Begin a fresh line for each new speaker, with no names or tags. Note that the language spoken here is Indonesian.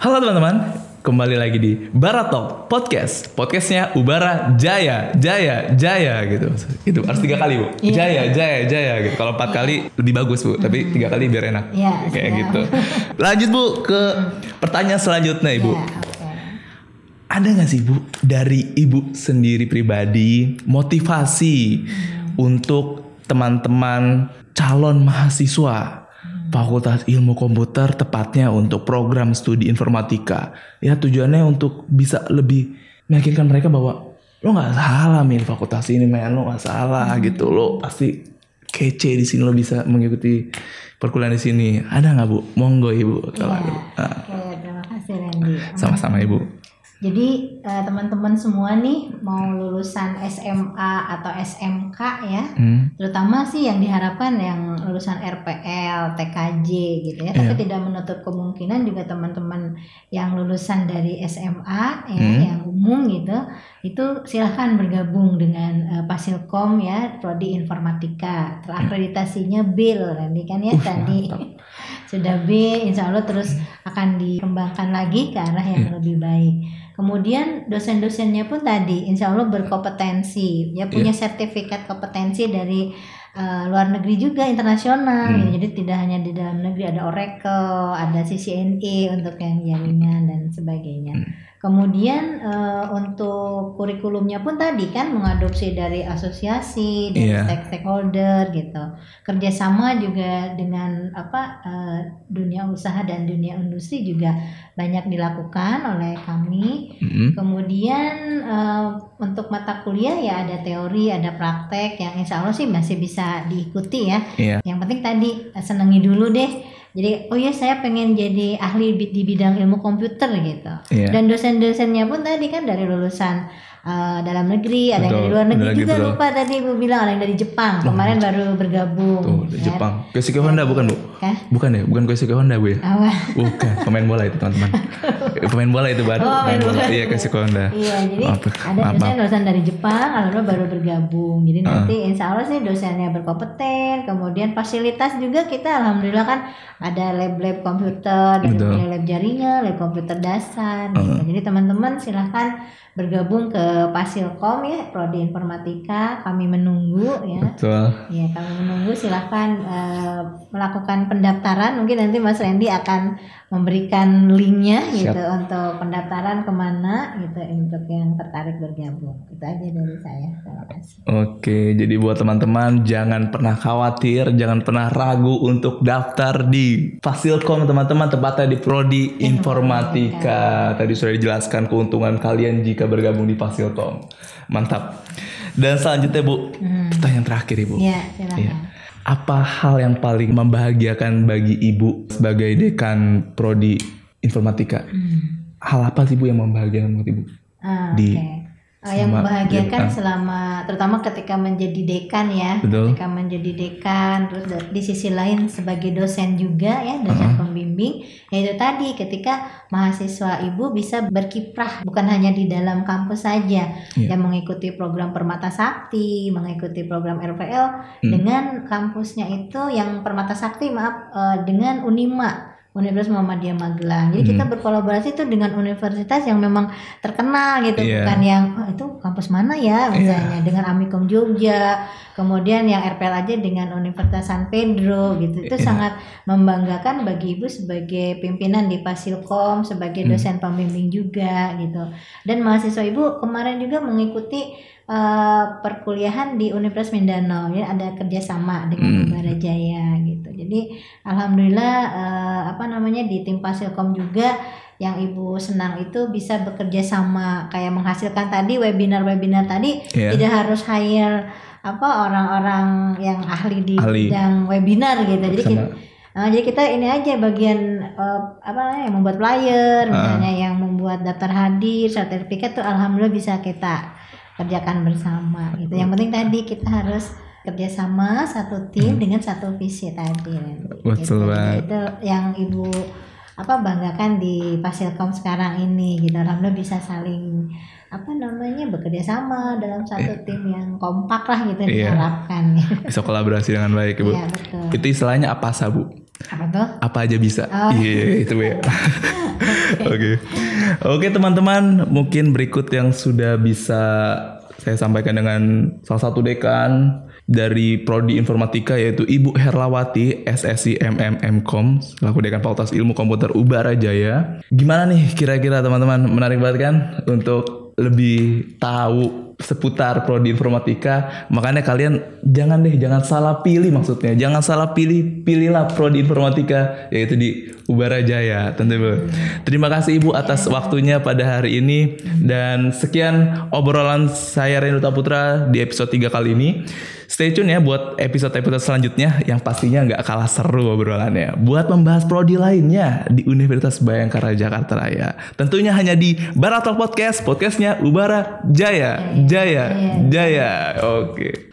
Halo teman-teman, kembali lagi di Baratok Podcast. Podcastnya Ubara Jaya, Jaya, Jaya gitu. Itu harus tiga kali bu.
Iya.
Jaya, Jaya, Jaya gitu. Kalau empat kali lebih bagus bu, tapi tiga kali biar enak.
Iya,
Kayak
siap.
gitu. Lanjut bu ke pertanyaan selanjutnya ibu.
Ya, oke.
Ada nggak sih bu dari ibu sendiri pribadi motivasi untuk teman-teman calon mahasiswa Fakultas Ilmu Komputer tepatnya untuk program studi informatika. Ya tujuannya untuk bisa lebih meyakinkan mereka bahwa lo nggak salah min fakultas ini men lo nggak salah gitu. Lo pasti kece di sini lo bisa mengikuti perkuliahan di sini. Ada nggak bu? Monggo ibu. Kalau
Iya.
ada. Ah,
Oke, terima kasih Randy.
sama-sama ibu
Jadi eh, teman-teman semua nih mau lulusan SMA atau SMK ya,
Hmm.
terutama sih yang diharapkan yang lulusan RPL, TKJ gitu ya. Tapi tidak menutup kemungkinan juga teman-teman yang lulusan dari SMA ya,
Hmm.
yang umum gitu, itu silahkan bergabung dengan eh, Pasilkom ya, prodi informatika. Terakreditasinya BIL, Randy kan ya
Uh,
tadi.
mantap.
sudah B, insya Allah terus akan dikembangkan lagi ke arah yang lebih baik. Kemudian dosen-dosennya pun tadi insya Allah berkompetensi, ya punya sertifikat kompetensi dari eh, luar negeri juga internasional.
Hmm.
Jadi tidak hanya di dalam negeri ada Oracle, ada CCNA untuk yang jaringan dan sebagainya. Kemudian eh, untuk kurikulumnya pun tadi kan mengadopsi dari asosiasi, dari
Iya.
stake- stakeholder gitu kerjasama juga dengan apa eh, dunia usaha dan dunia industri juga banyak dilakukan oleh kami.
Mm-mm.
Kemudian eh, untuk mata kuliah ya ada teori, ada praktek yang insya Allah sih masih bisa diikuti ya.
Iya.
Yang penting tadi senangi dulu deh. Jadi oh ya saya pengen jadi ahli di bidang ilmu komputer gitu.
Iya.
Dan dosen-dosennya pun tadi kan dari lulusan eh, dalam negeri, ada yang
Betul,
dari luar negeri juga
betul.
lupa tadi ibu bilang ada yang dari Jepang kemarin baru bergabung.
Tuh, di
ya.
Jepang. Keisuke Honda bukan, Bu?
Kah?
Bukan ya? Bukan Keisuke Honda, Bu ya?
Apa?
Bukan, pemain bola itu, teman-teman. pemain bola itu, Bar.
Oh, main bola.
Iya, Keisuke Honda.
Iya, jadi
Maaf,
ada dosen-dosen dari Jepang, alhamdulillah baru bergabung. Jadi
Ah.
nanti insya Allah sih dosennya berkompeten, kemudian fasilitas juga kita alhamdulillah kan ada lab-lab komputer, dari
Betul.
mulai lab jaringan, lab komputer dasar. gitu.
Ah.
Jadi teman-teman silahkan bergabung ke Pasilkom ya, prodi informatika. Kami menunggu ya.
Betul.
Ya, kami menunggu silahkan eh, melakukan pendaftaran. Mungkin nanti Mas Randy akan memberikan linknya
Siap.
gitu untuk pendaftaran ke mana gitu untuk yang tertarik bergabung. Itu aja dari saya. Terima kasih.
Oke, jadi buat teman-teman jangan pernah khawatir, jangan pernah ragu untuk daftar di Fasilkom teman-teman, tepatnya di Prodi Informatika. Tadi sudah dijelaskan keuntungan kalian jika bergabung di Fasilkom. Mantap. Dan selanjutnya Bu, pertanyaan terakhir Ibu.
Ya, silakan.
Iya. Apa hal yang paling membahagiakan bagi ibu sebagai dekan prodi informatika?
Hmm.
Hal apa sih bu yang membahagiakan buat ibu?
Ah,
Di-.
Yang
selama
membahagiakan
dekan.
selama terutama ketika menjadi dekan ya,
Betul.
ketika menjadi dekan, terus di sisi lain sebagai dosen juga ya, dosen pembimbing, yaitu tadi ketika mahasiswa ibu bisa berkiprah bukan hanya di dalam kampus saja, yang mengikuti program Permata Sakti, mengikuti program RPL
Hmm.
dengan kampusnya itu yang Permata Sakti maaf eh, dengan Unima. Universitas Muhammadiyah Magelang. Jadi kita
Hmm.
berkolaborasi itu dengan universitas yang memang terkenal gitu,
Iya.
bukan yang "Oh, itu kampus mana ya misalnya dengan Amikom Jogja, kemudian yang RPL aja dengan Universitas San Pedro gitu. Itu
Iya.
sangat membanggakan bagi ibu sebagai pimpinan di Pasilkom, sebagai
Hmm.
dosen pembimbing juga gitu. Dan mahasiswa ibu kemarin juga mengikuti eh, perkuliahan di Universitas Mindanao ya ada kerjasama dengan
Hmm.
Ubara Jaya gitu. Jadi alhamdulillah eh, apa namanya di tim Pasilkom juga yang ibu senang itu bisa bekerja sama kayak menghasilkan tadi webinar-webinar tadi
Iya.
tidak harus hire apa orang-orang yang ahli di
Ahli.
bidang webinar gitu. Jadi
Sama.
kita, Nah, jadi kita ini aja bagian eh, apa namanya yang membuat flyer,
Ah.
misalnya yang membuat daftar hadir, sertifikat tuh alhamdulillah bisa kita kerjakan bersama gitu. Yang penting tadi kita harus kerjasama satu tim dengan satu visi tadi.
Hmm. Betul
Gitu.
banget.
Itu yang ibu apa banggakan di Pasilkom sekarang ini gitu. Alhamdulillah bisa saling apa namanya bekerja sama dalam satu tim yang kompak lah gitu
Iya.
diharapkan.
Bisa kolaborasi dengan baik ibu.
Iya betul.
Itu istilahnya apa bu?
Apa tuh?
Apa aja bisa.
Oh.
Iya, itu ya. Oke. Oke, teman-teman, mungkin berikut yang sudah bisa saya sampaikan dengan salah satu dekan dari prodi informatika yaitu Ibu Herlawati SSI MMMkom selaku dekan Fakultas Ilmu Komputer Ubara Jaya. Gimana nih kira-kira teman-teman menarik banget kan untuk lebih tahu seputar prodi informatika makanya kalian jangan deh jangan salah pilih maksudnya jangan salah pilih pilihlah prodi informatika yaitu di Ubara Jaya tentu Bu. terima kasih Ibu atas waktunya pada hari ini dan sekian obrolan saya Renu Putra di episode 3 kali ini Stay tune ya buat episode-episode selanjutnya yang pastinya nggak kalah seru obrolannya. Buat membahas prodi lainnya di Universitas Bayangkara Jakarta Raya. Tentunya hanya di Baratok Podcast, podcastnya Ubara Jaya, Jaya, Jaya. Oke.